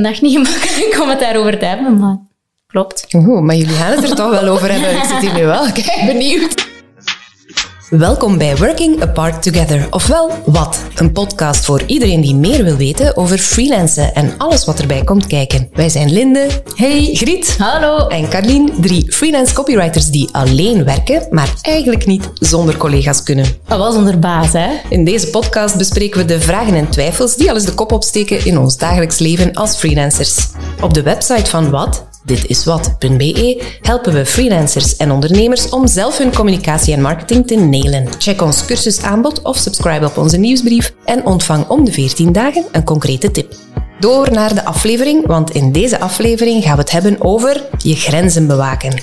echt niet gemakkelijk om het daarover te hebben, maar klopt. Oeh, maar jullie gaan het er toch wel over hebben. Ik zit hier nu wel kijk, benieuwd. Welkom bij Working Apart Together, ofwel Wat, een podcast voor iedereen die meer wil weten over freelancen en alles wat erbij komt kijken. Wij zijn Linde, hey, Griet Hallo. en Carlien, drie freelance copywriters die alleen werken, maar eigenlijk niet zonder collega's kunnen. Dat was onder baas, hè? In deze podcast bespreken we de vragen en twijfels die al eens de kop opsteken in ons dagelijks leven als freelancers. Op de website van Wat, ditiswat.be, helpen we freelancers en ondernemers om zelf hun communicatie en marketing te nailen. Check ons cursusaanbod of subscribe op onze nieuwsbrief en ontvang om de 14 dagen een concrete tip. Door naar de aflevering, want in deze aflevering gaan we het hebben over je grenzen bewaken.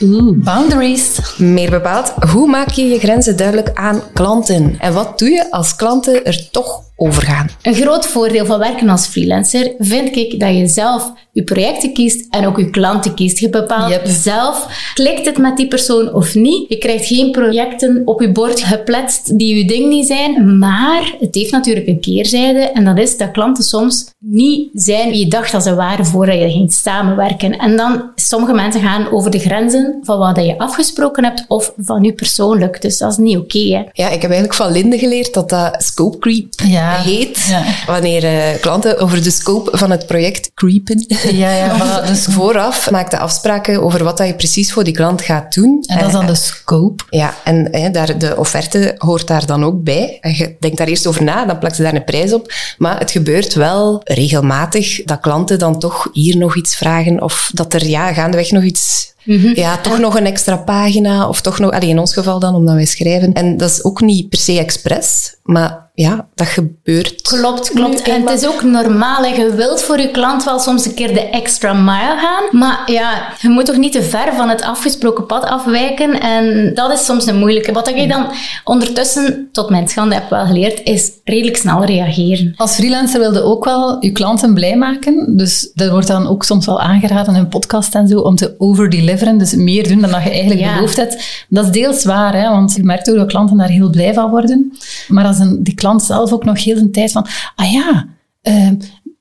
Boundaries. Meer bepaald, hoe maak je je grenzen duidelijk aan klanten? En wat doe je als klanten er toch overgaan? Een groot voordeel van werken als freelancer vind ik dat je zelf je projecten kiest en ook je klanten kiest. Je bepaalt Yep. zelf, klikt het met die persoon of niet. Je krijgt geen projecten op je bord gepletst die je ding niet zijn, maar het heeft natuurlijk een keerzijde en dat is dat klanten soms niet zijn wie je dacht dat ze waren voordat je ging samenwerken. En dan, sommige mensen gaan over de grenzen van wat je afgesproken hebt of van je persoonlijk. Dus dat is niet oké. Ja, ik heb eigenlijk van Linde geleerd dat dat scope creep Ja. heet. Ja. Wanneer eh, klanten over de scope van het project creepen. Ja, ja, voilà, dus, Vooraf maak de afspraken over wat dat je precies voor die klant gaat doen. en dat is dan de scope. Ja, en hè, daar, de offerte hoort daar dan ook bij. En je denkt daar eerst over na, dan plakt ze daar een prijs op. Maar het gebeurt wel regelmatig dat klanten dan toch hier nog iets vragen of dat er ja, gaandeweg nog iets... Ja, toch nog een extra pagina of toch nog... Allee, in ons geval dan, omdat wij schrijven. En dat is ook niet per se expres, maar ja, dat gebeurt. Klopt, klopt. En het is ook normaal. hè. Je wilt voor je klant wel soms een keer de extra mile gaan. Maar ja, je moet toch niet te ver van het afgesproken pad afwijken. En dat is soms een moeilijke. Wat ik dan ondertussen, tot mijn schande, heb wel geleerd, is redelijk snel reageren. Als freelancer wilde ook wel je klanten blij maken. Dus dat wordt dan ook soms wel aangeraden in een podcast en zo, om te overdeliveren. Dus meer doen dan dat je eigenlijk Ja. beloofd hebt. Dat is deels waar, hè, want je merkt ook dat klanten daar heel blij van worden. Maar als een, die klant zelf ook nog heel de tijd van, ah ja, ehm,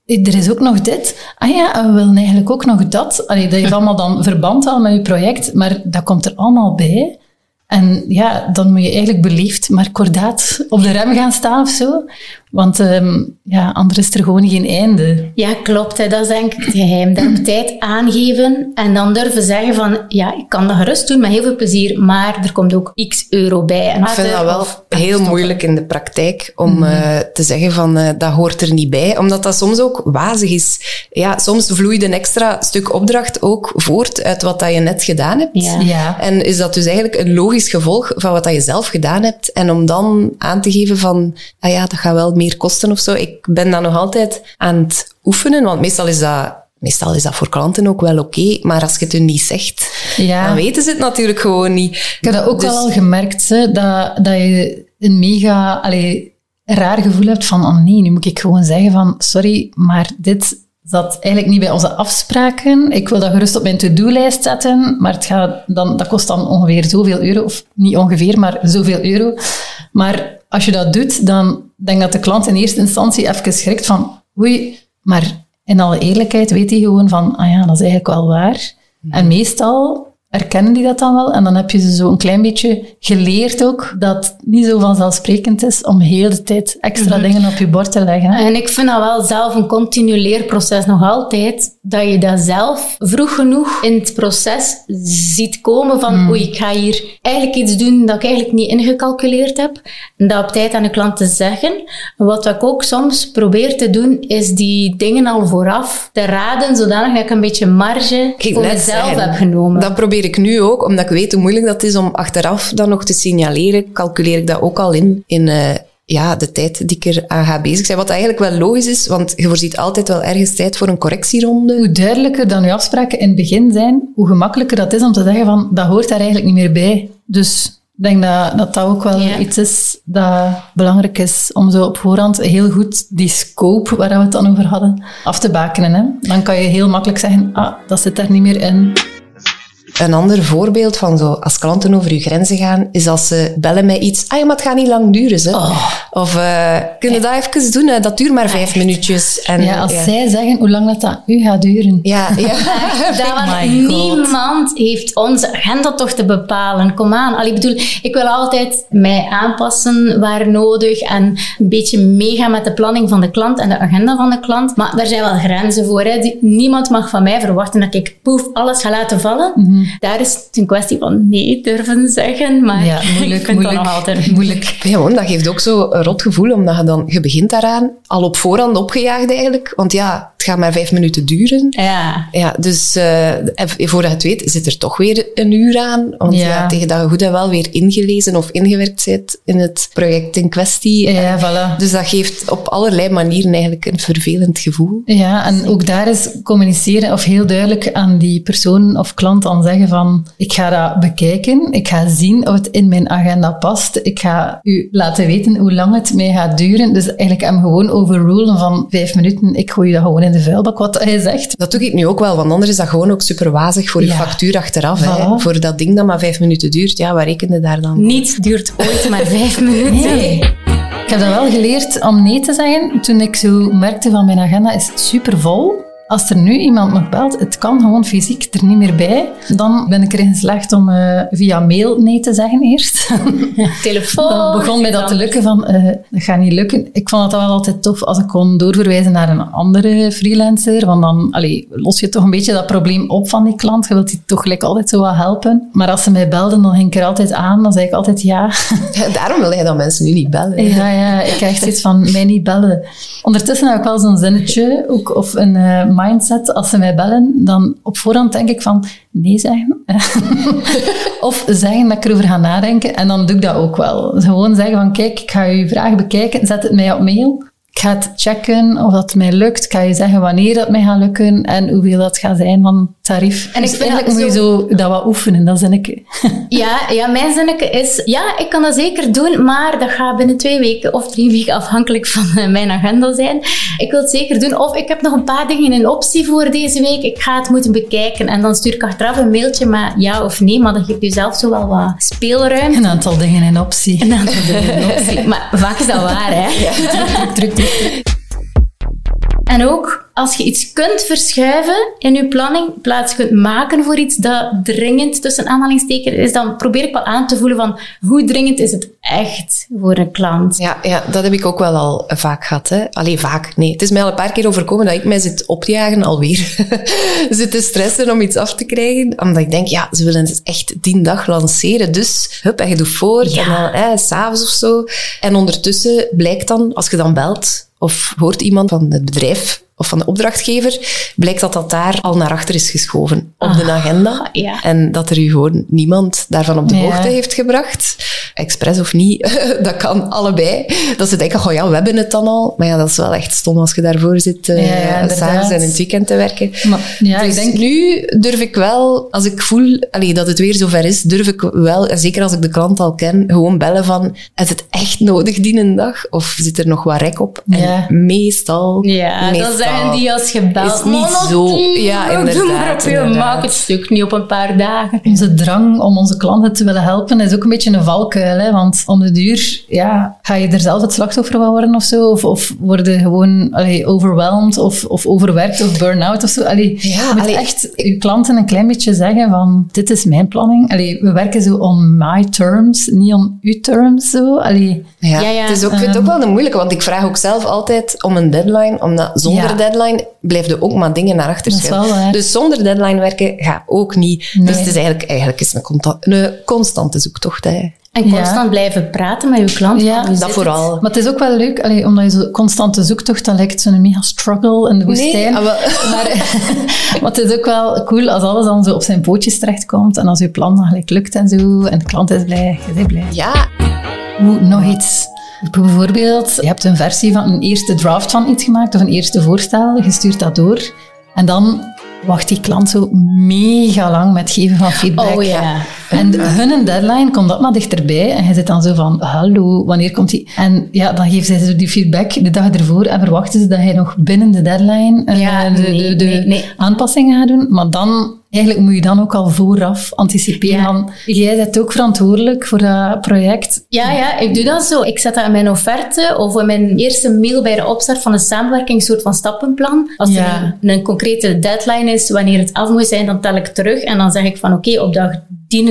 er is ook nog dit. Ah ja, we willen eigenlijk ook nog dat. Allee, dat heeft allemaal dan verband al met je project, maar dat komt er allemaal bij. En ja, dan moet je eigenlijk beleefd, maar kordaat op de rem gaan staan of zo. Want ehm, ja, anders is er gewoon geen einde. Ja, klopt. Hè. Dat is denk ik het geheim. Op tijd aangeven en dan durven zeggen van, ja, ik kan dat gerust doen met heel veel plezier, maar er komt ook x euro bij. En Ik vind dat wel heel moeilijk in de praktijk om eh, te zeggen van eh, dat hoort er niet bij, omdat dat soms ook wazig is. Ja, soms vloeit een extra stuk opdracht ook voort uit wat dat je net gedaan hebt. Ja. Ja. En is dat dus eigenlijk een logisch gevolg van wat dat je zelf gedaan hebt? En om dan aan te geven van, ah ja, dat gaat wel meer kosten of zo. Ik ben dan nog altijd aan het oefenen, want meestal is dat, meestal is dat voor klanten ook wel oké. maar als je het hun niet zegt, Ja. dan weten ze het natuurlijk gewoon niet. Ik heb dat ook Dus- wel al gemerkt, hè, dat, dat je een mega allee, raar gevoel hebt van, oh nee, nu moet ik gewoon zeggen van, sorry, maar dit zat eigenlijk niet bij onze afspraken. Ik wil dat gerust op mijn to-do-lijst zetten, maar het gaat dan, dat kost dan ongeveer zoveel euro, of niet ongeveer, maar zoveel euro. Maar als je dat doet, dan denk dat de klant in eerste instantie even schrikt van, oei, maar in alle eerlijkheid weet hij gewoon van, ah ja, dat is eigenlijk wel waar. En meestal erkennen die dat dan wel. En dan heb je ze zo een klein beetje geleerd ook dat het niet zo vanzelfsprekend is om heel de tijd extra dingen op je bord te leggen. hè. En ik vind dat wel zelf een continu leerproces nog altijd. Dat je dat zelf vroeg genoeg in het proces ziet komen van oei, ik ga hier eigenlijk iets doen dat ik eigenlijk niet ingecalculeerd heb. En dat op tijd aan de klant te zeggen. Wat ik ook soms probeer te doen, is die dingen al vooraf te raden, zodanig dat ik een beetje marge Ik voor mezelf zeggen, heb genomen. Dat probeer ik nu ook, omdat ik weet hoe moeilijk dat is om achteraf dan nog te signaleren. Calculeer ik dat ook al in, in eh, ja, de tijd die ik er aan ga bezig zijn. Wat eigenlijk wel logisch is, want je voorziet altijd wel ergens tijd voor een correctieronde. Hoe duidelijker dan je afspraken in het begin zijn, hoe gemakkelijker dat is om te zeggen van, dat hoort daar eigenlijk niet meer bij. Dus ik denk dat dat, dat ook wel Ja. iets is dat belangrijk is om zo op voorhand heel goed die scope, waar we het dan over hadden, af te bakenen. Hè? Dan kan je heel makkelijk zeggen, ah, dat zit daar niet meer in. Een ander voorbeeld van zo, als klanten over uw grenzen gaan, is als ze bellen met iets. Ah ja, maar het gaat niet lang duren, hè. Of, uh, kunnen dat even doen? Hè? Dat duurt maar vijf minuutjes. En, ja, als zij zeggen hoe lang dat, dat u gaat duren. Ja, ja. dat niemand heeft onze agenda toch te bepalen. Kom aan. Allee, ik bedoel, ik wil altijd mij aanpassen waar nodig en een beetje meegaan met de planning van de klant en de agenda van de klant. Maar daar zijn wel grenzen voor. Hè. Niemand mag van mij verwachten dat ik poef alles ga laten vallen. Mhm. Daar is het een kwestie van nee durven zeggen. Maar ja, moeilijk, ik vind moeilijk, nog altijd moeilijk. Ja, dat geeft ook zo een rot gevoel, omdat je dan, je begint daaraan, al op voorhand opgejaagd eigenlijk. Want ja, gaat maar vijf minuten duren. Ja. ja dus uh, voordat je het weet, zit er toch weer een uur aan. Want ja. tegen dat je goed en wel weer ingelezen of ingewerkt zit in het project in kwestie. Ja, voilà. Dus dat geeft op allerlei manieren eigenlijk een vervelend gevoel. Ja, en ook daar is communiceren of heel duidelijk aan die persoon of klant dan zeggen van ik ga dat bekijken, ik ga zien of het in mijn agenda past, ik ga u laten weten hoe lang het mij gaat duren. Dus eigenlijk hem gewoon overrulen van vijf minuten, ik gooi dat gewoon in de vuilbak, wat hij zegt. Dat doe ik nu ook wel, want anders is dat gewoon ook super wazig voor je factuur achteraf. Hè. Voor dat ding dat maar vijf minuten duurt, ja, waar reken je daar dan? Niets duurt ooit maar vijf minuten. Nee. Ik heb dat wel geleerd om nee te zeggen toen ik zo merkte van mijn agenda is super vol. Als er nu iemand nog belt, het kan gewoon fysiek er niet meer bij, dan ben ik erin geslaagd om uh, via mail nee te zeggen eerst. Telefoon. Dan begon mij dat te lukken van, uh, dat gaat niet lukken. Ik vond het wel altijd tof als ik kon doorverwijzen naar een andere freelancer, want dan allee, los je toch een beetje dat probleem op van die klant. Je wilt die toch gelijk altijd zo wat helpen. Maar als ze mij belden, dan ging ik er altijd aan, dan zei ik altijd ja. ja daarom wil jij dat mensen nu niet bellen. Ja, ja, ik krijg steeds van, mij niet bellen. Ondertussen heb ik wel zo'n zinnetje, ook, of een uh, mindset. Als ze mij bellen, dan op voorhand denk ik van nee zeggen. of zeggen dat ik erover ga nadenken. En dan doe ik dat ook wel. Gewoon zeggen van kijk, ik ga je vraag bekijken. Zet het mij op mail. Ik ga het checken of dat mij lukt. Ik ga je zeggen wanneer dat mij gaat lukken en hoeveel dat gaat zijn van tarief. En dus ik vind eigenlijk moet je zo dat wat oefenen, dat zinnetje. ja, ja, mijn zinnetje is, ja, ik kan dat zeker doen, maar dat gaat binnen twee weken of drie weken afhankelijk van eh, mijn agenda zijn. Ik wil het zeker doen. Of ik heb nog een paar dingen in optie voor deze week. Ik ga het moeten bekijken en dan stuur ik achteraf een mailtje met ja of nee, maar dan geeft u zelf zo wel wat speelruimte. Een aantal dingen in optie. Een aantal dingen in optie. maar vaak is dat waar, hè? Ja. druk, druk, druk. En ook als je iets kunt verschuiven in je planning, plaats kunt maken voor iets dat dringend tussen aanhalingstekens is, dan probeer ik wel aan te voelen van hoe dringend is het echt voor een klant. Ja, ja dat heb ik ook wel al vaak gehad. Hè. Allee, vaak. Nee, het is mij al een paar keer overkomen dat ik mij zit opjagen alweer. zit te stressen om iets af te krijgen. Omdat ik denk, ja, ze willen het echt die dag lanceren. Dus, hup, en je doet voort. Ja. En dan, s'avonds of zo. En ondertussen blijkt dan, als je dan belt, of hoort iemand van het bedrijf of van de opdrachtgever, blijkt dat dat daar al naar achter is geschoven op de ah, agenda. Ja. En dat er u gewoon niemand daarvan op de hoogte heeft gebracht. Expres of niet, dat kan allebei. Dat ze denken, oh ja, we hebben het dan al. Maar ja, dat is wel echt stom als je daarvoor zit, uh, ja, s'avonds en in het weekend te werken. Maar, ja, dus ik denk... nu durf ik wel, als ik voel allee, dat het weer zover is, durf ik wel, en zeker als ik de klant al ken, gewoon bellen van, is het echt nodig die dag? Of zit er nog wat rek op? En meestal, ja, meestal zijn die als gebeld. Is niet zo. Ja, inderdaad. Doe maar maak het stuk niet op een paar dagen. Onze drang om onze klanten te willen helpen is ook een beetje een valkuil. Hè? Want om de duur ja, ga je er zelf het slachtoffer van worden of zo. Of, of worden gewoon allee, overwhelmed of, of overwerkt of burn-out of zo. Allee, ja, je moet echt je klanten een klein beetje zeggen van dit is mijn planning. Allee, we werken zo on my terms, niet on uw terms. Zo. Allee, ja, ja, ja. Het is ook, vind het ook wel een moeilijke, want ik vraag ook zelf altijd om een deadline, omdat zonder deadline blijf ook maar dingen naar achter schuiven. Dus zonder deadline werken gaat ook niet. Dus het is eigenlijk, eigenlijk is een, een constante zoektocht. Hè. En constant blijven praten met je klant. Ja, dat vooral. Maar het is ook wel leuk, allee, omdat je zo constante zoektocht, dan lijkt zo'n mega struggle in de woestijn. Nee, maar, maar, het is ook wel cool als alles dan zo op zijn pootjes terechtkomt en als je plan dan gelijk lukt en zo, en de klant is blij, je bent blij. Ja. Hoe, nog iets Bijvoorbeeld, je hebt een versie van een eerste draft van iets gemaakt of een eerste voorstel, je stuurt dat door en dan wacht die klant zo mega lang met geven van feedback. Oh ja. En hun deadline komt dat maar dichterbij en je zit dan zo van, hallo, wanneer komt die? En ja, dan geeft zij zo die feedback de dag ervoor en verwachten ze dat hij nog binnen de deadline ja, de, de, de aanpassingen gaat doen. Maar dan eigenlijk moet je dan ook al vooraf anticiperen. Ja. jij bent ook verantwoordelijk voor dat project. Ja, ja, ik doe dat zo. Ik zet dat in mijn offerte of in mijn eerste mail bij de opstart van de samenwerking, een soort van stappenplan. Als Ja. er een, een concrete deadline is, wanneer het af moet zijn, dan tel ik terug en dan zeg ik van oké, op dag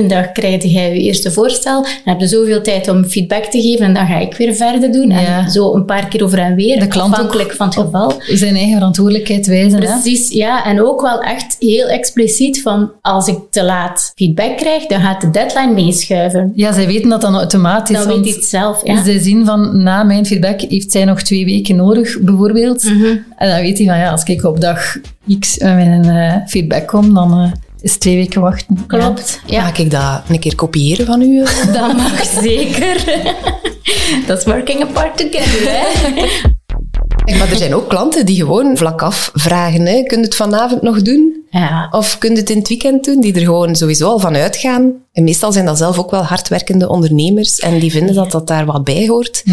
dienendag krijg jij je eerste voorstel. Dan heb je zoveel tijd om feedback te geven en dan ga ik weer verder doen. En Ja. zo een paar keer over en weer, De klant ook afhankelijk van het geval. Zijn eigen verantwoordelijkheid wijzen. Hè? Precies, ja. En ook wel echt heel expliciet van als ik te laat feedback krijg, dan gaat de deadline meeschuiven. Ja, zij weten dat dan automatisch. Dan want weet hij het zelf, ja. Zij zien van, na mijn feedback heeft zij nog twee weken nodig, bijvoorbeeld. Mhm. En dan weet hij van, ja, als ik op dag X met een eh, feedback kom, dan eh, is twee weken wachten. Klopt, ja. Mag ik dat een keer kopiëren van u? Dat mag zeker. Dat is working apart together, hè? Maar er zijn ook klanten die gewoon vlak af vragen. Hè. Kun je het vanavond nog doen? Ja. Of kun je het in het weekend doen? Die er gewoon sowieso al van uitgaan. En meestal zijn dat zelf ook wel hardwerkende ondernemers. En die vinden dat dat daar wat bij hoort.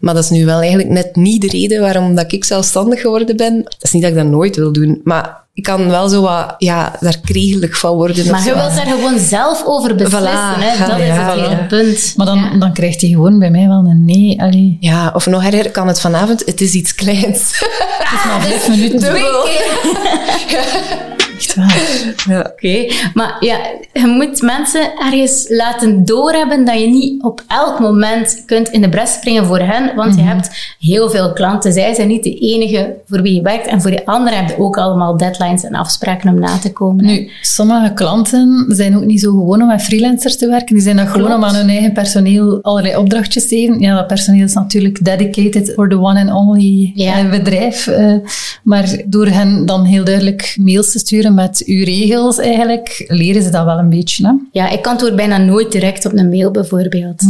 Maar dat is nu wel eigenlijk net niet de reden waarom dat ik zelfstandig geworden ben. Dat is niet dat ik dat nooit wil doen. Maar ik kan wel zo wat, ja, daar kriegelig van worden. Maar je wilt daar gewoon zelf over beslissen, Voilà, hè? Dat is ja, het hele voilà. punt. Maar dan, Ja. dan krijgt hij gewoon bij mij wel een nee. Allee, Ja, of nog erger kan het vanavond. Het is iets kleins. het is maar vijf minuten. Dubbel. Echt waar. Oké, maar ja, je moet mensen ergens laten doorhebben dat je niet op elk moment kunt in de bres springen voor hen, want je hebt heel veel klanten. Zij zijn niet de enige voor wie je werkt en voor die anderen heb je ook allemaal deadlines en afspraken om na te komen. Nu, sommige klanten zijn ook niet zo gewoon om met freelancers te werken. Die zijn dat gewoon om aan hun eigen personeel allerlei opdrachtjes te geven. Ja, dat personeel is natuurlijk dedicated for the one and only Ja. eh, bedrijf. eh, maar door hen dan heel duidelijk mails te sturen met uw regels eigenlijk, leren ze dat wel een beetje. Hè? Ja, ik antwoord bijna nooit direct op een mail bijvoorbeeld.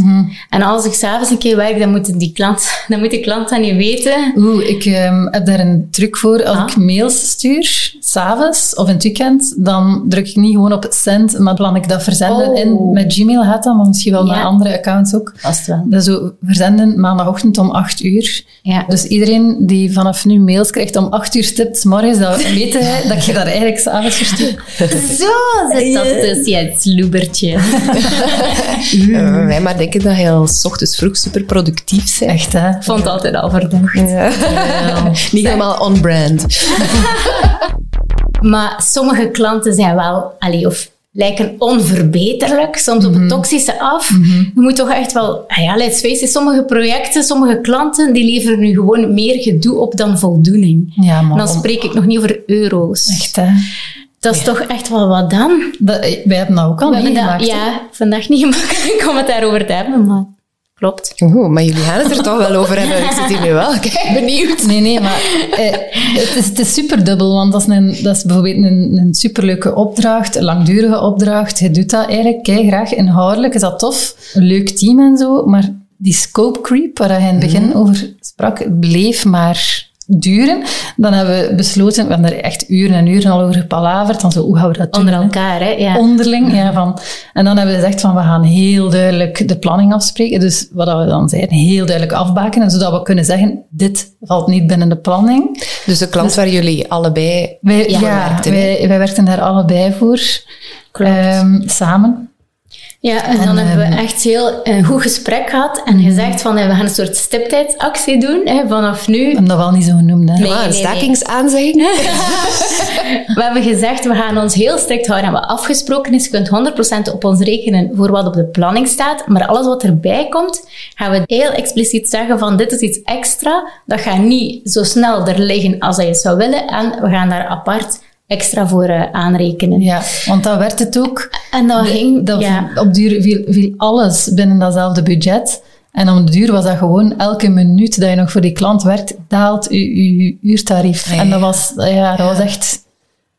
En als ik s'avonds een keer werk, dan moet, die klant, dan moet die klant dat niet weten. Oeh, ik ehm, heb daar een truc voor. Als Ah. ik mails stuur, s'avonds of in het weekend, dan druk ik niet gewoon op send, maar plan ik dat verzenden Oh. in. Met Gmail gaat dat, maar misschien wel met Ja. andere accounts ook. Vast wel. Dat is zo verzenden maandagochtend om 8 uur. Ja. Dus iedereen die vanaf nu mails krijgt om 8 uur stipt morgens, dat weet hij dat je daar eigenlijk s'avonds Zo zit dat dus, ja, het sloebertje. Eh, wij maar denken dat je al 's ochtends vroeg super productief bent. Echt, hè? Ik vond het altijd al verdacht. Niet helemaal on-brand. Maar sommige klanten zijn wel, allee, of lijken onverbeterlijk, soms op het toxische af. Je moet toch echt wel, ah ja, let's face it, sommige projecten, sommige klanten, die leveren nu gewoon meer gedoe op dan voldoening. Ja, man. En dan spreek ik nog niet over euro's. Echt, hè? Dat is toch echt wel wat dan? Dat, wij hebben dat ook al We meegemaakt. hè? ja, vandaag niet gemakkelijk om het daarover te hebben, maar klopt. Oeh, maar jullie gaan het er toch wel over hebben. Ik zit hier nu wel kijk, benieuwd. Nee, nee, maar eh, het, is, het is super dubbel, want dat is, een, dat is bijvoorbeeld een, een superleuke opdracht, een langdurige opdracht. Je doet dat eigenlijk kei graag, inhoudelijk is dat tof, een leuk team en zo, maar die scope creep, waar je in het begin over sprak, bleef maar duren. Dan hebben we besloten, we hebben er echt uren en uren al over gepalaverd, van zo, hoe gaan we dat doen? Onder elkaar, hè? Ja. onderling. Ja, van, en dan hebben we gezegd van we gaan heel duidelijk de planning afspreken. Dus wat we dan zeiden, heel duidelijk afbakenen, zodat we kunnen zeggen, dit valt niet binnen de planning. Dus de klant waar jullie allebei Wij, Ja, werkten, wij, wij werkten daar allebei voor, ehm, samen. Ja, en dan hebben we echt heel een goed gesprek gehad en gezegd van eh, we gaan een soort stiptijdsactie doen hè, vanaf nu. We hebben dat wel niet zo genoemd. Hè. Nee. Een stakingsaanzegging? We hebben gezegd we gaan ons heel strikt houden en wat afgesproken is, je kunt 100% op ons rekenen voor wat op de planning staat, maar alles wat erbij komt, gaan we heel expliciet zeggen van dit is iets extra, dat gaat niet zo snel er liggen als je zou willen en we gaan daar apart extra voor eh, aanrekenen. Ja, want dat werd het ook. En dat ging, Dat ja. Op duur viel, viel alles binnen datzelfde budget. En om de duur was dat gewoon elke minuut dat je nog voor die klant werkt, daalt je, je uurtarief. En dat was, ja, dat was echt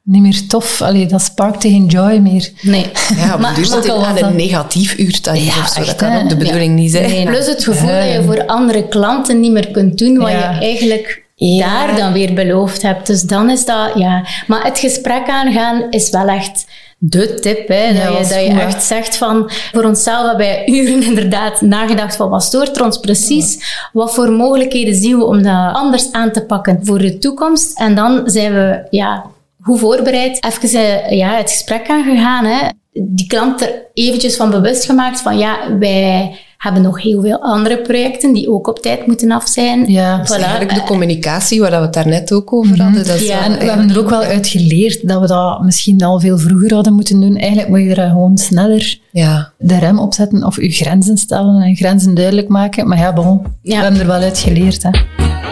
niet meer tof. Allee, dat sparkte geen joy meer. Nee. Ja, op Maar duur zit al aan een negatief uurtarief Ja, of zo. echt, Dat kan hè? ook de bedoeling niet zijn. Nee, plus het gevoel dat je voor andere klanten niet meer kunt doen wat Ja. je eigenlijk Ja. daar dan weer beloofd hebt. Dus dan is dat, ja. Maar het gesprek aangaan is wel echt de tip. Hè? Ja, dat je, dat je echt zegt van, voor onszelf hebben wij uren inderdaad nagedacht van wat stoort ons precies? Wat voor mogelijkheden zien we om dat anders aan te pakken voor de toekomst? En dan zijn we, ja, goed voorbereid even eh, ja, het gesprek aangegaan. Hè. Die klant er eventjes van bewust gemaakt van ja, wij hebben nog heel veel andere projecten die ook op tijd moeten af zijn. Ja, is eigenlijk de communicatie waar we het daarnet ook over hadden. Dat Ja, En we hebben er ook wel uit geleerd dat we dat misschien al veel vroeger hadden moeten doen. Eigenlijk moet je er gewoon sneller Ja, de rem opzetten of je grenzen stellen en grenzen duidelijk maken. Maar ja, bon, Ja. we hebben er wel uit geleerd. Hè.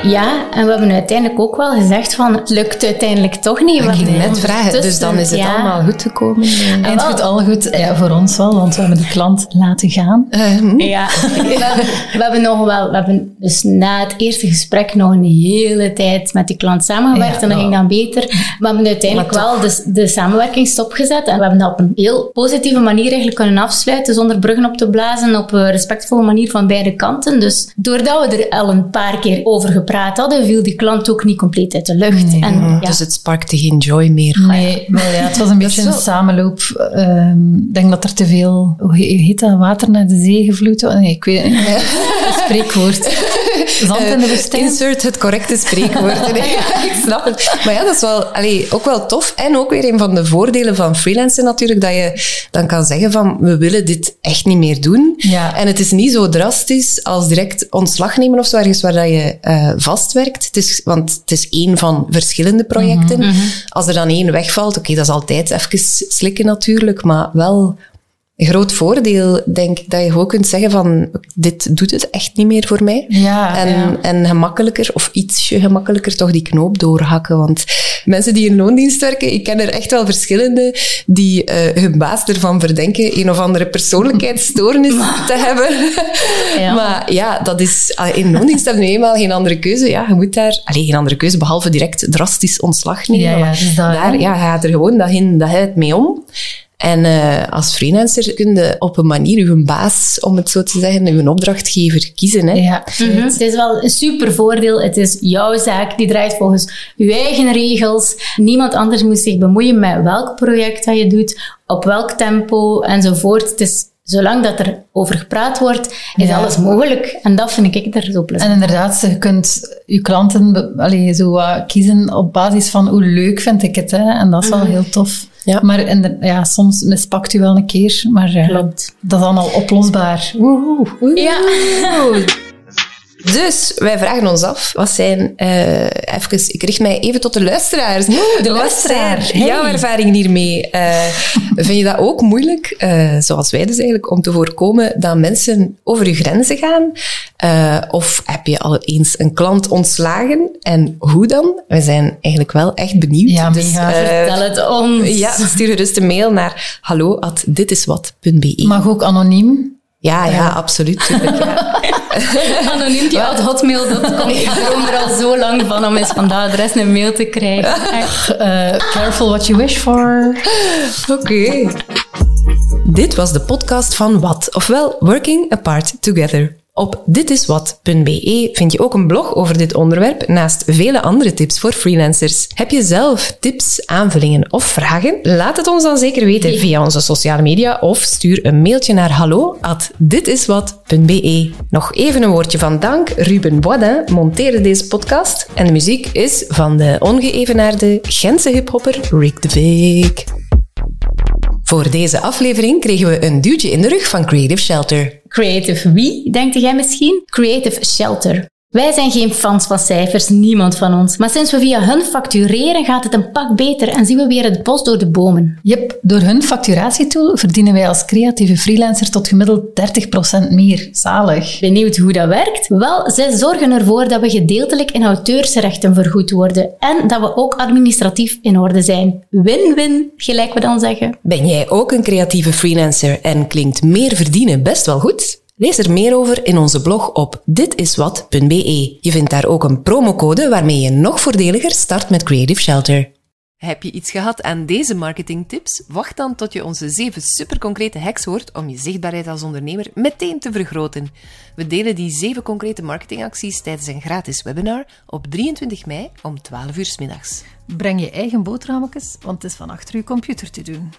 Ja, en we hebben uiteindelijk ook wel gezegd van het lukt uiteindelijk toch niet. ik ging net vragen. Dus dan is het ja. allemaal goed gekomen. eh. Eind goed, al goed. Ja, voor ons wel, want we hebben die klant laten gaan. Eh, hm? Ja, we hebben, we hebben nog wel, we hebben dus na het eerste gesprek nog een hele tijd met die klant samengewerkt Ja, en dat ging dan beter. We hebben uiteindelijk wel de, de samenwerking stopgezet en we hebben dat op een heel positieve manier eigenlijk kunnen afsluiten zonder bruggen op te blazen op een respectvolle manier van beide kanten. Dus doordat we er al een paar keer over gepraat hadden, viel die klant ook niet compleet uit de lucht. En, ja. Dus het sparkte geen joy meer. Nee, maar ja, het was een beetje een samenloop. Ehm, Ik denk dat er te veel, hoe he- heet dat, water naar de zee gevloeid was. Nee, ik weet het niet. Spreekwoord. Zand in de woestijn. Insert het correcte spreekwoord. Nee, ik snap het. Maar ja, dat is wel, allee, ook wel tof. En ook weer een van de voordelen van freelancen natuurlijk, dat je dan kan zeggen van, we willen dit echt niet meer doen. Ja. En het is niet zo drastisch als direct ontslag nemen of zo, ergens waar dat je eh, vastwerkt. Het is, want het is één van verschillende projecten. Als er dan één wegvalt, oké, dat is altijd even slikken natuurlijk, maar wel groot voordeel, denk ik, dat je gewoon kunt zeggen van, dit doet het echt niet meer voor mij. Ja, en, ja. en gemakkelijker, of ietsje gemakkelijker, toch die knoop doorhakken. Want mensen die in loondienst werken, ik ken er echt wel verschillende die eh, hun baas ervan verdenken een of andere persoonlijkheidsstoornis te hebben. Ja. Maar ja, dat is, ah, in loondienst hebben we nu eenmaal geen andere keuze. Ja, je moet daar, alleen geen andere keuze, behalve direct drastisch ontslag nemen. Ja, dus dat, daar ja, gaat er gewoon dat in, dat het mee om. En eh, als freelancer kun je op een manier uw baas, om het zo te zeggen, uw opdrachtgever kiezen. Hè? Ja, Mhm. Het is wel een super voordeel. Het is jouw zaak, die draait volgens je eigen regels. Niemand anders moet zich bemoeien met welk project dat je doet, op welk tempo enzovoort. Het is, zolang dat er over gepraat wordt, is Ja. alles mogelijk. En dat vind ik er zo plezant. En inderdaad, je kunt je klanten allee, zo wat kiezen op basis van hoe leuk vind ik het. Hè? En dat is wel heel tof. Ja. Maar ja, soms mispakt u wel een keer, maar Klopt. dat is allemaal oplosbaar. Woehoe. Ja. Dus wij vragen ons af, wat zijn, eh even, ik richt mij even tot de luisteraars. de Wat luisteraar. zijn jouw Hey. ervaringen hiermee? Eh, vind je dat ook moeilijk, eh, zoals wij dus eigenlijk, om te voorkomen dat mensen over je grenzen gaan? Eh, of heb je al eens een klant ontslagen? En hoe dan? We zijn eigenlijk wel echt benieuwd. Ja, Dus, Vertel het ons. ja, stuur gerust een mail naar hallo@ditiswat.be. Mag ook anoniem. Ja, ja, absoluut. tuurlijk, ja. Anoniem die uit hotmail.com. Ik droom er al zo lang van om eens van dat adres een mail te krijgen. Echt. Eh, careful what you wish for. Oké. Dit was de podcast van Wat, ofwel Working Apart Together. Op ditiswat.be vind je ook een blog over dit onderwerp, naast vele andere tips voor freelancers. Heb je zelf tips, aanvullingen of vragen? Laat het ons dan zeker weten via onze sociale media of stuur een mailtje naar hallo@ditiswat.be. Nog even een woordje van dank. Ruben Boisdin monteerde deze podcast en de muziek is van de ongeëvenaarde Gentse hiphopper Rick de Beek. Voor deze aflevering kregen we een duwtje in de rug van Creative Shelter. Creative wie, denkt jij misschien? Creative Shelter. Wij zijn geen fans van cijfers, niemand van ons. Maar sinds we via hun factureren gaat het een pak beter en zien we weer het bos door de bomen. Yep, door hun facturatietool verdienen wij als creatieve freelancer tot gemiddeld 30% meer. Zalig. Benieuwd hoe dat werkt? Wel, zij zorgen ervoor dat we gedeeltelijk in auteursrechten vergoed worden en dat we ook administratief in orde zijn. Win-win, gelijk we dan zeggen. Ben jij ook een creatieve freelancer en klinkt meer verdienen best wel goed? Lees er meer over in onze blog op ditiswat.be. Je vindt daar ook een promocode waarmee je nog voordeliger start met Creative Shelter. Heb je iets gehad aan deze marketingtips? Wacht dan tot je onze zeven superconcrete hacks hoort om je zichtbaarheid als ondernemer meteen te vergroten. We delen die zeven concrete marketingacties tijdens een gratis webinar op 23 mei om 12 uur 's middags. Breng je eigen boterhammetjes, want het is van achter je computer te doen.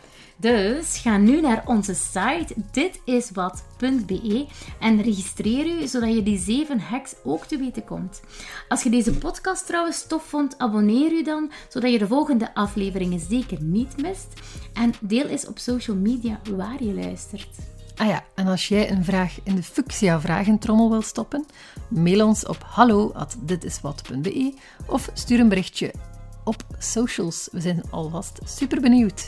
Dus ga nu naar onze site ditiswat.be en registreer u zodat je die zeven hacks ook te weten komt. Als je deze podcast trouwens tof vond, abonneer u dan zodat je de volgende afleveringen zeker niet mist. En deel eens op social media waar je luistert. Ah ja, en als jij een vraag in de Fuchsia Vragentrommel wilt stoppen, mail ons op hallo.ditiswat.be of stuur een berichtje op socials. We zijn alvast super benieuwd.